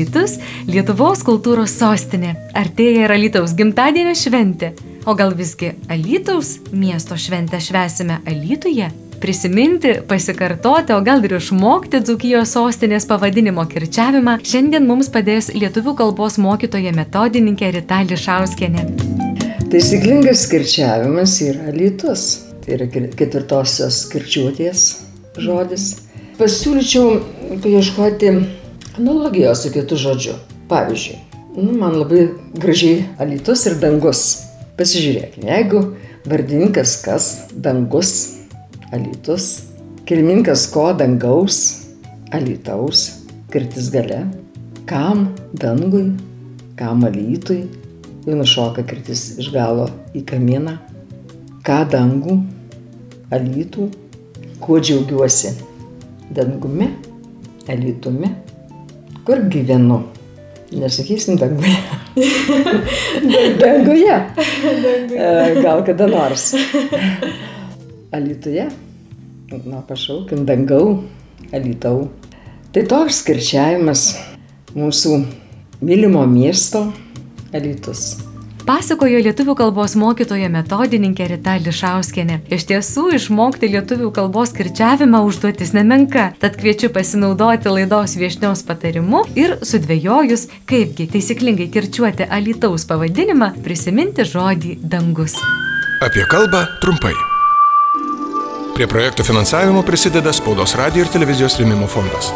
Alitus - Lietuvos kultūros sostinė. Artėja ir Alitaus gimtadienio šventė. O gal visgi Alitaus miesto šventę švesime Alituje? Prisiminti, pasikartoti, o gal ir išmokti Dzukijos sostinės pavadinimo kirčiavimą šiandien mums padės lietuvių kalbos mokytoja metodininkė Rita Lišauskienė. Taisyklingas kirčiavimas yra lytus. Tai yra ketvirtosios kirčiuotės žodis. Pasiūlyčiau paieškoti analogijos su kitu žodžiu. Pavyzdžiui, nu, man labai gražiai alytus ir dangus. Pasižiūrėkime, jeigu vardininkas kas, dangus, alytus, kilminkas ko, dangaus, alytaus, kirtis gale, kam dangui, kam alytui, jau nušoka kirtis iš galo į kamieną, ką dangų, alytų, kuo džiaugiuosi, dangumi, alytumi, kur gyvenu. Nesakysim danguje. danguje. E, Gal kada nors. Alytuje. Na, pašaukim, dangau, alytau. Tai toks skirčiavimas mūsų mylimo miesto alytus. Pasakojo lietuvių kalbos mokytoja metodininkė Rita Lišauskienė. Iš tiesų, išmokti lietuvių kalbos kirčiavimą užduotis nemenka, tad kviečiu pasinaudoti laidos viešnios patarimu ir sudvėjojus, kaipgi taisyklingai kirčiuoti Alitaus pavadinimą, prisiminti žodį dangus. Apie kalbą trumpai. Prie projektų finansavimo prisideda Spaudos radio ir televizijos rėmimo fondas.